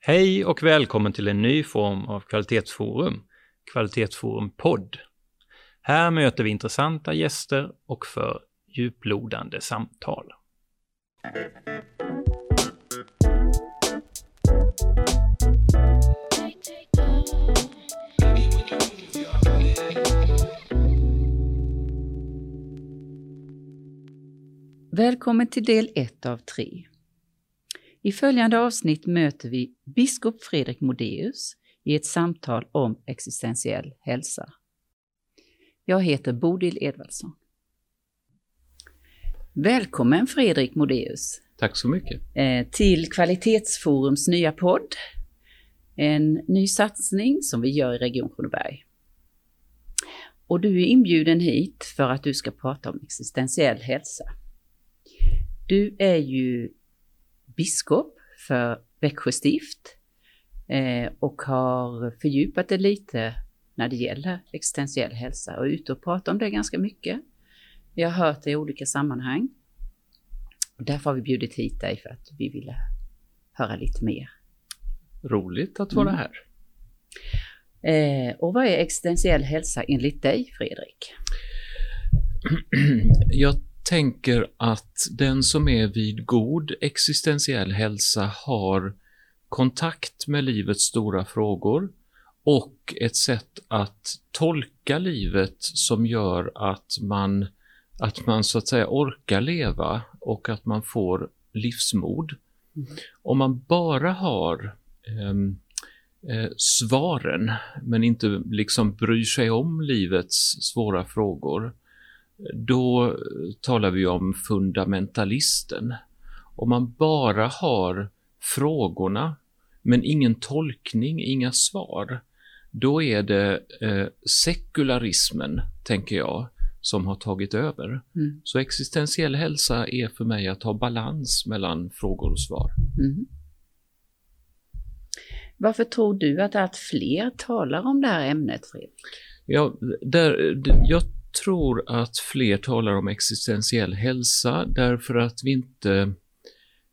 Hej och välkommen till en ny form av kvalitetsforum, Kvalitetsforum podd. Här möter vi intressanta gäster och för djuplodande samtal. Välkommen till del 1 av 3. I följande avsnitt möter vi biskop Fredrik Modéus i ett samtal om existentiell hälsa. Jag heter Bodil Edvardsson. Välkommen Fredrik Modéus Tack så mycket. eh, till Kvalitetsforums nya podd. En ny satsning som vi gör i Region Kronoberg. Och du är inbjuden hit för att du ska prata om existentiell hälsa. Du är ju biskop för Växjö stift eh, och har fördjupat dig lite när det gäller existentiell hälsa och är ute och pratar om det ganska mycket. Jag har hört det i olika sammanhang. Och därför har vi bjudit hit dig för att vi ville höra lite mer. Roligt att vara Mm. här. Eh, och vad är existentiell hälsa enligt dig, Fredrik? Jag tänker att den som är vid god existentiell hälsa har kontakt med livets stora frågor och ett sätt att tolka livet som gör att man, att man så att säga orkar leva och att man får livsmod. Mm. Om man bara har ehm, eh, svaren men inte liksom bryr sig om livets svåra frågor då talar vi om fundamentalisten. Om man bara har frågorna men ingen tolkning, inga svar, då är det eh, sekularismen, tänker jag, som har tagit över. Mm. Så existentiell hälsa är för mig att ha balans mellan frågor och svar. Mm. Varför tror du att allt fler talar om det här ämnet, Fredrik? Ja, där, jag tror att fler talar om existentiell hälsa därför att vi inte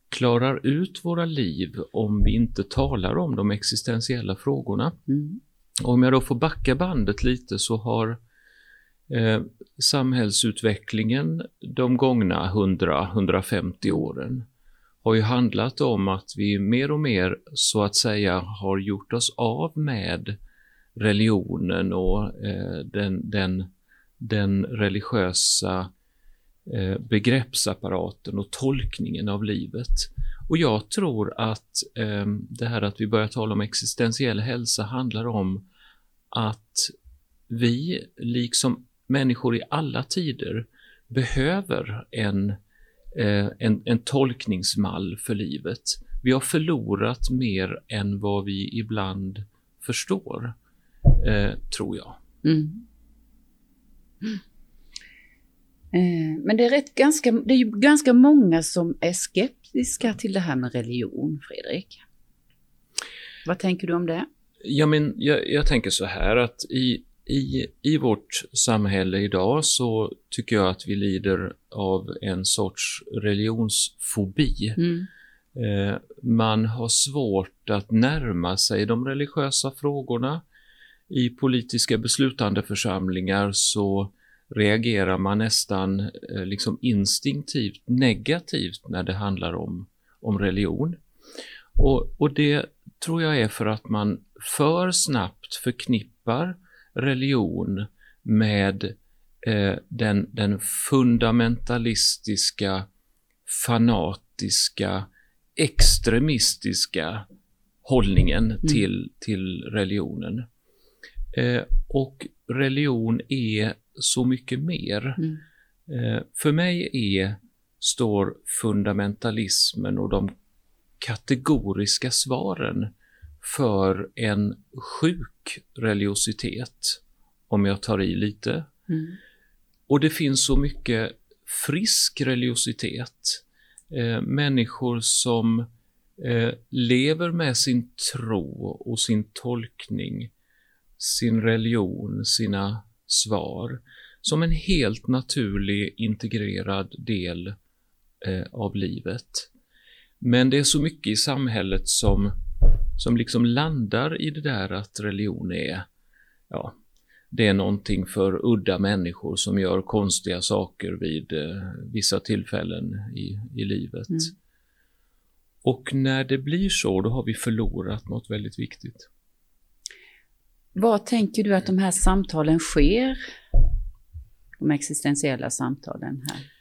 klarar ut våra liv om vi inte talar om de existentiella frågorna. Mm. Om jag då får backa bandet lite så har eh, samhällsutvecklingen de gångna 100-150 åren har ju handlat om att vi mer och mer så att säga har gjort oss av med religionen och eh, den, den, den religiösa eh, begreppsapparaten och tolkningen av livet. Och jag tror att eh, det här att vi börjar tala om existentiell hälsa handlar om att vi, liksom människor i alla tider, behöver en, eh, en, en tolkningsmall för livet. Vi har förlorat mer än vad vi ibland förstår, eh, tror jag. Mm. Eh, men det är, rätt ganska, det är ju ganska många som är skeptiska till det här med religion, Fredrik. Vad tänker du om det? Ja, men jag, jag tänker så här att i, i, i vårt samhälle idag så tycker jag att vi lider av en sorts religionsfobi. Mm. Eh, man har svårt att närma sig de religiösa frågorna. I politiska beslutande församlingar så reagerar man nästan eh, liksom instinktivt negativt när det handlar om, om religion. Och, och det tror jag är för att man för snabbt förknippar religion med eh, den, den fundamentalistiska, fanatiska, extremistiska hållningen till, till religionen. Eh, och religion är så mycket mer. Mm. Eh, för mig är, står fundamentalismen och de kategoriska svaren för en sjuk religiositet, om jag tar i lite. Mm. Och det finns så mycket frisk religiositet. Eh, människor som eh, lever med sin tro och sin tolkning, sin religion, sina svar, som en helt naturlig integrerad del eh, av livet. Men det är så mycket i samhället som som liksom landar i det där att religion är, ja, det är någonting för udda människor som gör konstiga saker vid eh, vissa tillfällen i, i livet. Mm. Och när det blir så, då har vi förlorat något väldigt viktigt. Var tänker du att de här samtalen sker? De existentiella samtalen här.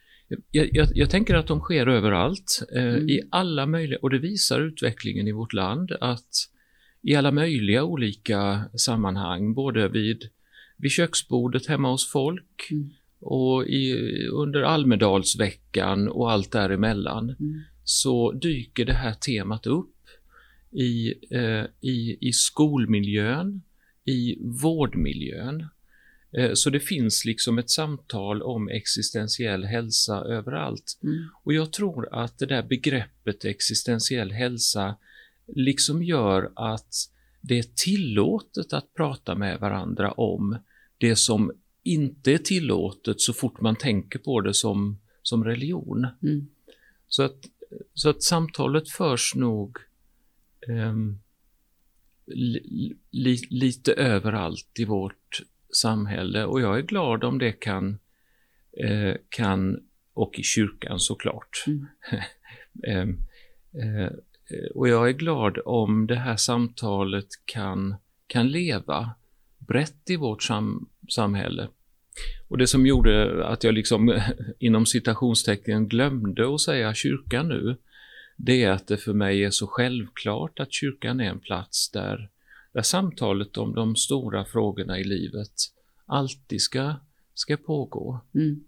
Jag, jag, jag tänker att de sker överallt, eh, mm. i alla möjliga, och det visar utvecklingen i vårt land att i alla möjliga olika sammanhang, både vid, vid köksbordet hemma hos folk mm. och i, under Almedalsveckan och allt däremellan, mm. så dyker det här temat upp i, eh, i, i skolmiljön, i vårdmiljön. Eh, så det finns liksom ett samtal om existentiell hälsa överallt. Mm. Och jag tror att det där begreppet existentiell hälsa liksom gör att det är tillåtet att prata med varandra om det som inte är tillåtet så fort man tänker på det som, som religion. Mm. Så, att, så att samtalet förs nog um, li, lite överallt i vårt samhälle och jag är glad om det kan, eh, kan och i kyrkan såklart. Mm. eh, eh, och jag är glad om det här samtalet kan, kan leva brett i vårt sam samhälle. Och det som gjorde att jag liksom inom citationstecken glömde att säga kyrkan nu, det är att det för mig är så självklart att kyrkan är en plats där, där samtalet om de stora frågorna i livet alltid ska, ska pågå. Mm.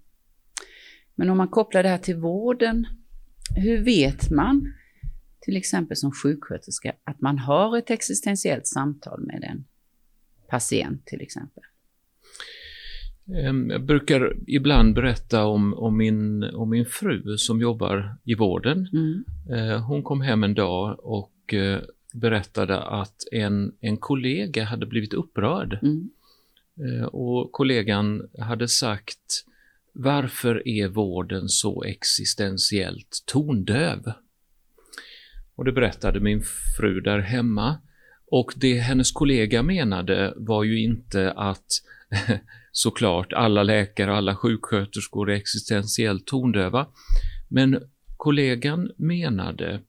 Men om man kopplar det här till vården, hur vet man till exempel som sjuksköterska att man har ett existentiellt samtal med en patient till exempel? Jag brukar ibland berätta om, om, min, om min fru som jobbar i vården. Mm. Eh, hon kom hem en dag och eh, berättade att en, en kollega hade blivit upprörd. Mm. Eh, och kollegan hade sagt Varför är vården så existentiellt tondöv? Och det berättade min fru där hemma. Och det hennes kollega menade var ju inte att såklart alla läkare och alla sjuksköterskor är existentiellt tondöva. Men kollegan menade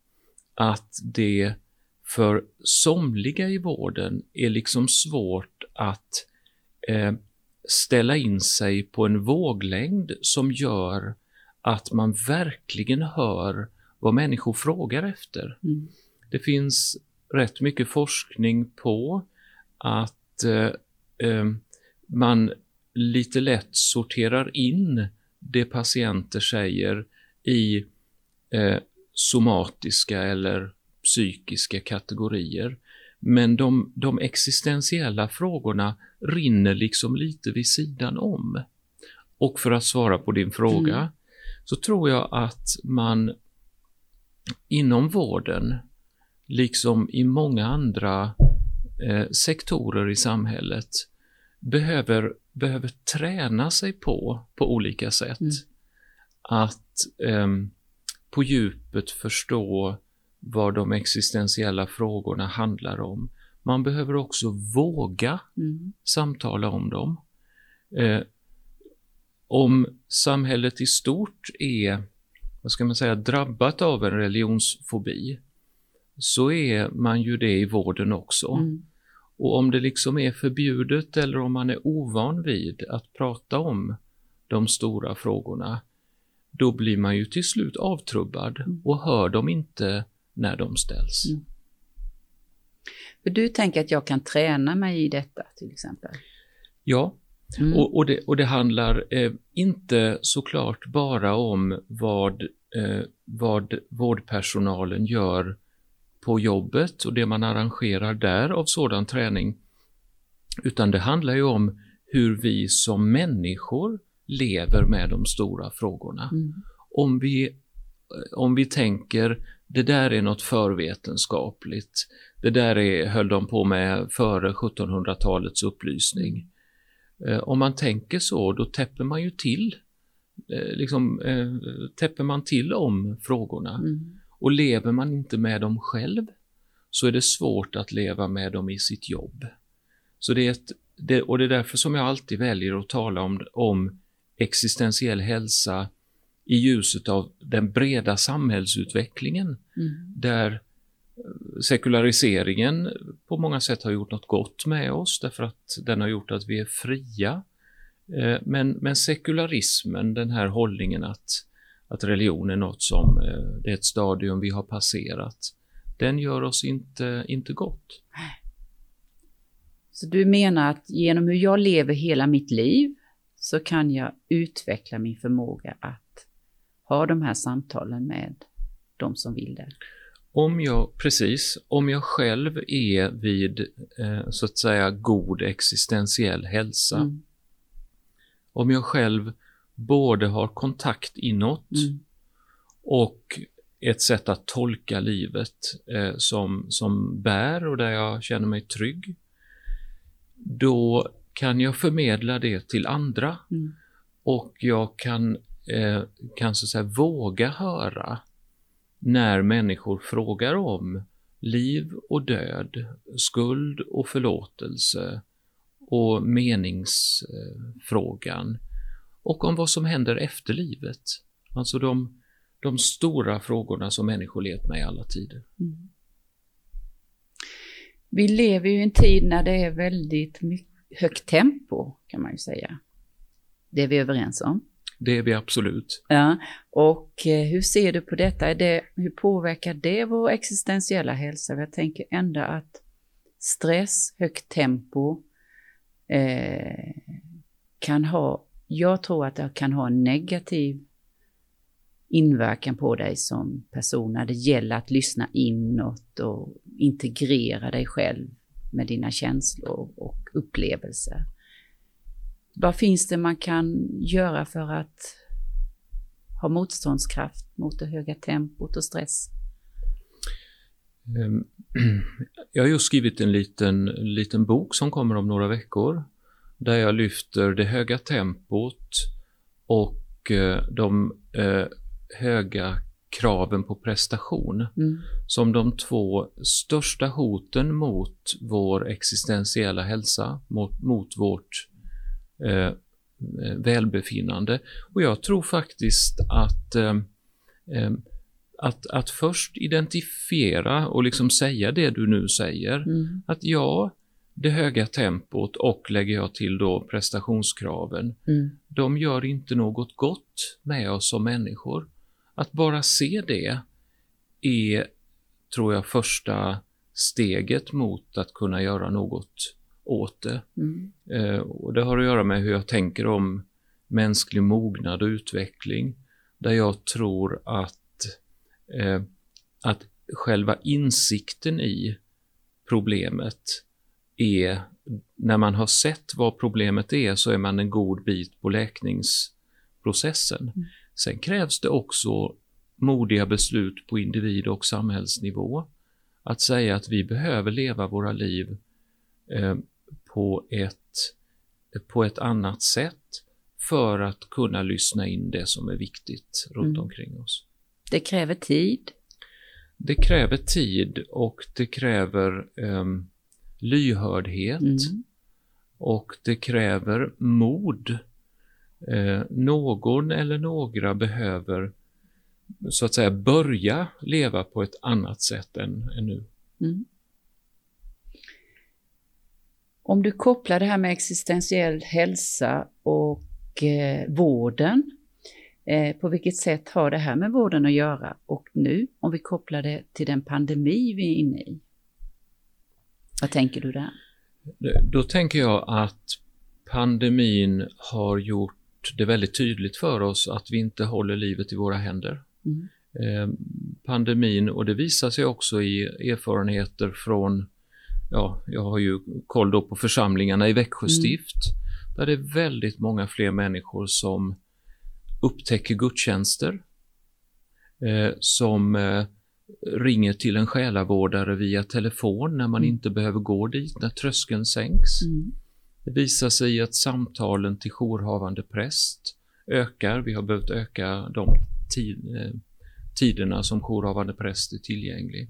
att det för somliga i vården är liksom svårt att eh, ställa in sig på en våglängd som gör att man verkligen hör vad människor frågar efter. Mm. Det finns rätt mycket forskning på att eh, eh, man lite lätt sorterar in det patienter säger i eh, somatiska eller psykiska kategorier. Men de, de existentiella frågorna rinner liksom lite vid sidan om. Och för att svara på din fråga, mm. så tror jag att man inom vården, liksom i många andra eh, sektorer i samhället, behöver, behöver träna sig på, på olika sätt. Mm. Att eh, på djupet förstå vad de existentiella frågorna handlar om. Man behöver också våga mm. samtala om dem. Eh, om samhället i stort är, vad ska man säga, drabbat av en religionsfobi, så är man ju det i vården också. Mm. Och om det liksom är förbjudet eller om man är ovan vid att prata om de stora frågorna, då blir man ju till slut avtrubbad mm. och hör dem inte när de ställs. Mm. För du tänker att jag kan träna mig i detta till exempel? Ja, mm. och, och, det, och det handlar eh, inte såklart bara om vad, eh, vad vårdpersonalen gör på jobbet och det man arrangerar där av sådan träning, utan det handlar ju om hur vi som människor lever med de stora frågorna. Mm. Om, vi, om vi tänker det där är något förvetenskapligt. Det där är, höll de på med före 1700-talets upplysning. Eh, om man tänker så, då täpper man ju till, eh, liksom, eh, täpper man till om frågorna. Mm. Och lever man inte med dem själv, så är det svårt att leva med dem i sitt jobb. Så det är ett, det, och det är därför som jag alltid väljer att tala om, om existentiell hälsa i ljuset av den breda samhällsutvecklingen Mm. där sekulariseringen på många sätt har gjort något gott med oss därför att den har gjort att vi är fria. Eh, Men, men sekularismen, den här hållningen att, att religion är något som, eh, det är ett stadium vi har passerat, den gör oss inte, inte gott. Så du menar att genom hur jag lever hela mitt liv så kan jag utveckla min förmåga att ha de här samtalen med de som vill det? Om jag, precis, om jag själv är vid eh, så att säga god existentiell hälsa, Mm. om jag själv både har kontakt inåt Mm. och ett sätt att tolka livet eh, som, som bär och där jag känner mig trygg, då kan jag förmedla det till andra Mm. och jag kan, eh, kan så säga våga höra när människor frågar om liv och död, skuld och förlåtelse och meningsfrågan och om vad som händer efter livet. Alltså de, de stora frågorna som människor levt med i alla tider. Mm. Vi lever ju i en tid när det är väldigt högt tempo kan man ju säga. Det är vi överens om. Det är vi absolut. Ja, och eh, hur ser du på detta? Är det, hur påverkar det vår existentiella hälsa? Jag tänker ändå att stress, högt tempo eh, kan ha, jag tror att det kan ha en negativ inverkan på dig som person när det gäller att lyssna inåt och integrera dig själv med dina känslor och upplevelser. Vad finns det man kan göra för att ha motståndskraft mot det höga tempot och stress? Ehm, jag har just skrivit en liten, liten bok som kommer om några veckor där jag lyfter det höga tempot och eh, de eh, höga kraven på prestation Mm. som de två största hoten mot vår existentiella hälsa, mot, mot vårt eh, välbefinnande. Och jag tror faktiskt att, eh, eh, att, att först identifiera och liksom säga det du nu säger, Mm. att ja, det höga tempot och lägger jag till då prestationskraven, Mm. de gör inte något gott med oss som människor. Att bara se det är, tror jag, första steget mot att kunna göra något åt det. Mm. Eh, och det har att göra med hur jag tänker om mänsklig mognad och utveckling, där jag tror att, eh, att själva insikten i problemet är, när man har sett vad problemet är, så är man en god bit på läkningsprocessen. Mm. Sen krävs det också modiga beslut på individ och samhällsnivå. Att säga att vi behöver leva våra liv eh, på, ett, på ett annat sätt för att kunna lyssna in det som är viktigt runt Mm. omkring oss. Det kräver tid. Det kräver tid och det kräver ehm, lyhördhet Mm. och det kräver mod. Eh, någon eller några behöver så att säga börja leva på ett annat sätt än, än nu. Mm. Om du kopplar det här med existentiell hälsa och eh, vården, eh, på vilket sätt har det här med vården att göra? Och nu, om vi kopplar det till den pandemi vi är inne i. Vad tänker du där? Då tänker jag att pandemin har gjort det väldigt tydligt för oss att vi inte håller livet i våra händer. Mm. Eh, pandemin, och det visar sig också i erfarenheter från, ja, jag har ju koll då på församlingarna i Växjö Mm. stift, där det är väldigt många fler människor som upptäcker gudstjänster, eh, som eh, ringer till en själavårdare via telefon när man Mm. inte behöver gå dit, när tröskeln sänks. Mm. Det visar sig att samtalen till jourhavande präst ökar. Vi har behövt öka de eh, tiderna som jourhavande präst är tillgänglig.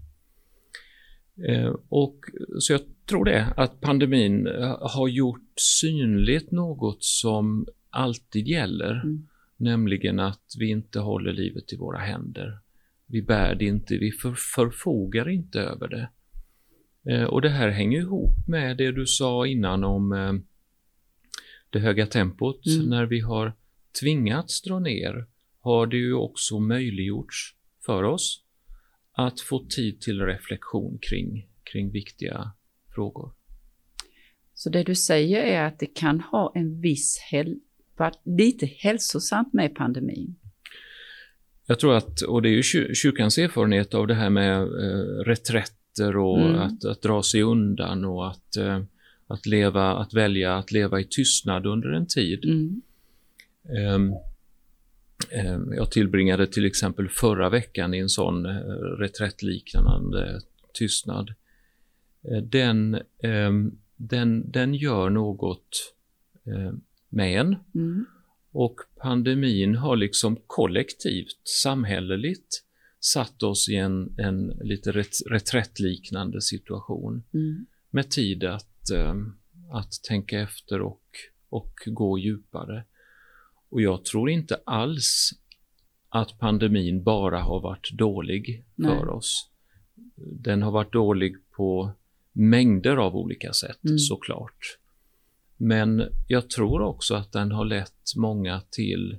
Eh, och, så jag tror det, att pandemin eh, har gjort synligt något som alltid gäller, Mm. nämligen att vi inte håller livet i våra händer. Vi bär det inte, vi för, förfogar inte över det. Eh, och det här hänger ihop med det du sa innan om eh, det höga tempot. Mm. När vi har tvingats dra ner har det ju också möjliggjorts för oss att få tid till reflektion kring, kring viktiga frågor. Så det du säger är att det kan ha en viss, lite hälsosamt med pandemin. Jag tror att, och det är ju kyr- kyrkans erfarenhet av det här med eh, reträtter och Mm. att, att dra sig undan och att, eh, att leva, att välja att leva i tystnad under en tid. Mm. Ehm, ehm, jag tillbringade till exempel förra veckan i en sån eh, reträttliknande tystnad. Eh, Den, ehm, den, den gör något eh, med en Mm. Och pandemin har liksom kollektivt, samhälleligt satt oss i en, en lite ret, reträttliknande situation Mm. med tid att, ehm, att tänka efter och, och gå djupare. Och jag tror inte alls att pandemin bara har varit dålig Nej. för oss. Den har varit dålig på mängder av olika sätt Mm. såklart. Men jag tror också att den har lett många till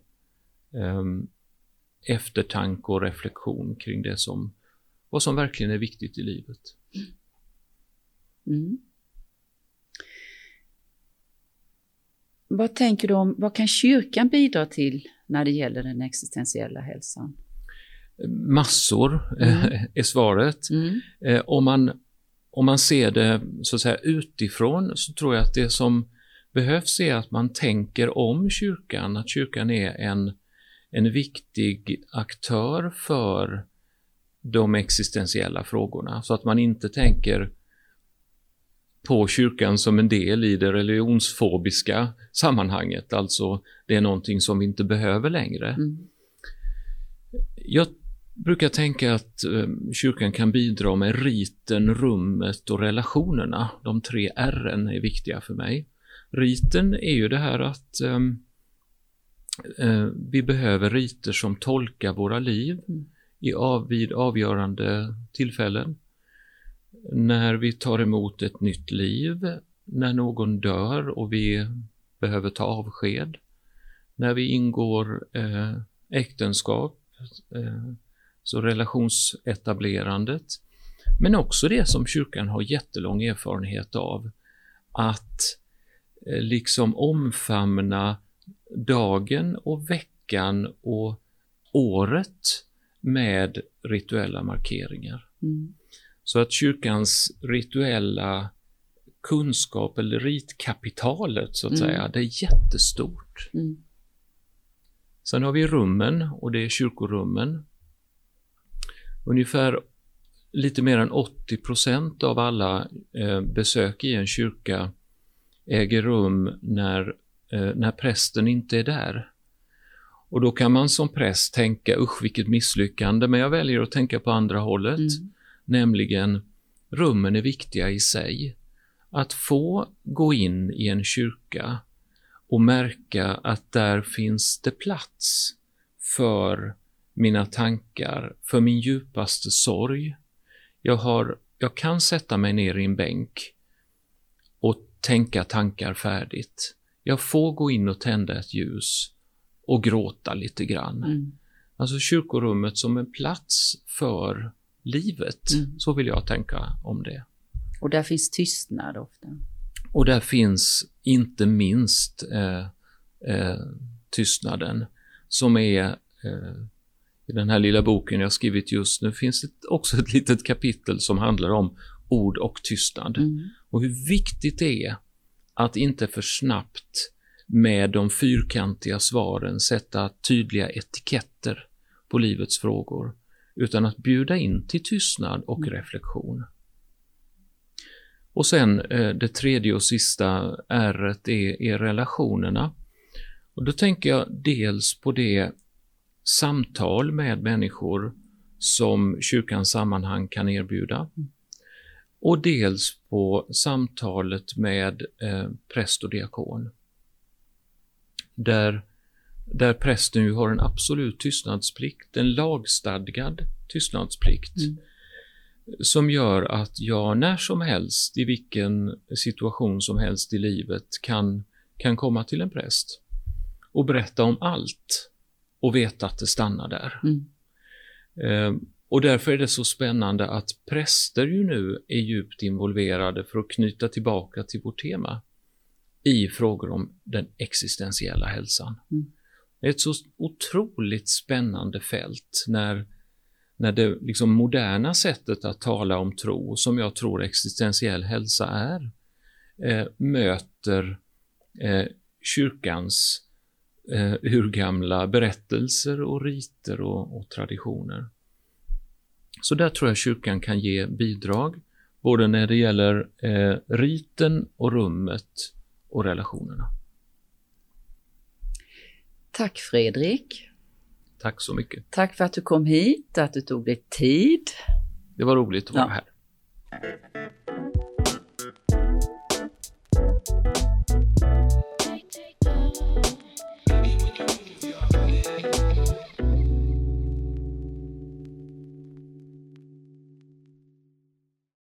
ehm, eftertanke och reflektion kring det som, vad som verkligen är viktigt i livet. Mm. Vad tänker du om, vad kan kyrkan bidra till när det gäller den existentiella hälsan? Massor Mm. eh, är svaret. Mm. Eh, om, man, om man ser det så att säga utifrån så tror jag att det som behövs är att man tänker om kyrkan, att kyrkan är en, en viktig aktör för de existentiella frågorna. Så att man inte tänker på kyrkan som en del i det religionsfobiska sammanhanget, alltså det är någonting som vi inte behöver längre. Mm. Jag brukar tänka att eh, kyrkan kan bidra med riten, rummet och relationerna. De tre R'n är viktiga för mig. Riten är ju det här att ehm, eh, vi behöver riter som tolkar våra liv i av, vid avgörande tillfällen. När vi tar emot ett nytt liv, när någon dör och vi behöver ta avsked, när vi ingår eh, äktenskap, eh, så relationsetablerandet. Men också det som kyrkan har jättelång erfarenhet av, att liksom omfamna dagen och veckan och året med rituella markeringar. Mm. Så att kyrkans rituella kunskap eller ritkapitalet så att Mm. säga, det är jättestort. Mm. Sen har vi rummen och det är kyrkorummen. Ungefär lite mer än 80 procent av alla eh, besök i en kyrka äger rum när, eh, när prästen inte är där. Och då kan man som präst tänka, usch vilket misslyckande, men jag väljer att tänka på andra hållet, Mm. nämligen rummen är viktiga i sig. Att få gå in i en kyrka och märka att där finns det plats för mina tankar, för min djupaste sorg. Jag, har, jag kan sätta mig ner i en bänk tänka tankar färdigt. Jag får gå in och tända ett ljus och gråta lite grann. Mm. Alltså kyrkorummet som en plats för livet. Mm. Så vill jag tänka om det. Och där finns tystnad ofta. Och där finns inte minst eh, eh, tystnaden som är eh, i den här lilla boken jag skrivit just nu finns det också ett litet kapitel som handlar om ord och tystnad Mm. och hur viktigt det är att inte för snabbt med de fyrkantiga svaren sätta tydliga etiketter på livets frågor, utan att bjuda in till tystnad och Mm. reflektion. Och sen eh, det tredje och sista r är, är relationerna. Och då tänker jag dels på det samtal med människor som kyrkans sammanhang kan erbjuda. Och dels på samtalet med eh, präst och diakon. Där, där prästen ju har en absolut tystnadsplikt, en lagstadgad tystnadsplikt. Mm. Som gör att jag när som helst, i vilken situation som helst i livet, kan, kan komma till en präst och berätta om allt och veta att det stannar där. Mm. Eh, och därför är det så spännande att präster ju nu är djupt involverade för att knyta tillbaka till vårt tema i frågor om den existentiella hälsan. Mm. Det är ett så otroligt spännande fält när, när det liksom moderna sättet att tala om tro, som jag tror existentiell hälsa är, eh, möter eh, kyrkans eh, urgamla berättelser och riter och, och traditioner. Så där tror jag kyrkan kan ge bidrag, både när det gäller eh, riten och rummet och relationerna. Tack Fredrik. Tack så mycket. Tack för att du kom hit, att du tog dig tid. Det var roligt att vara ja. här.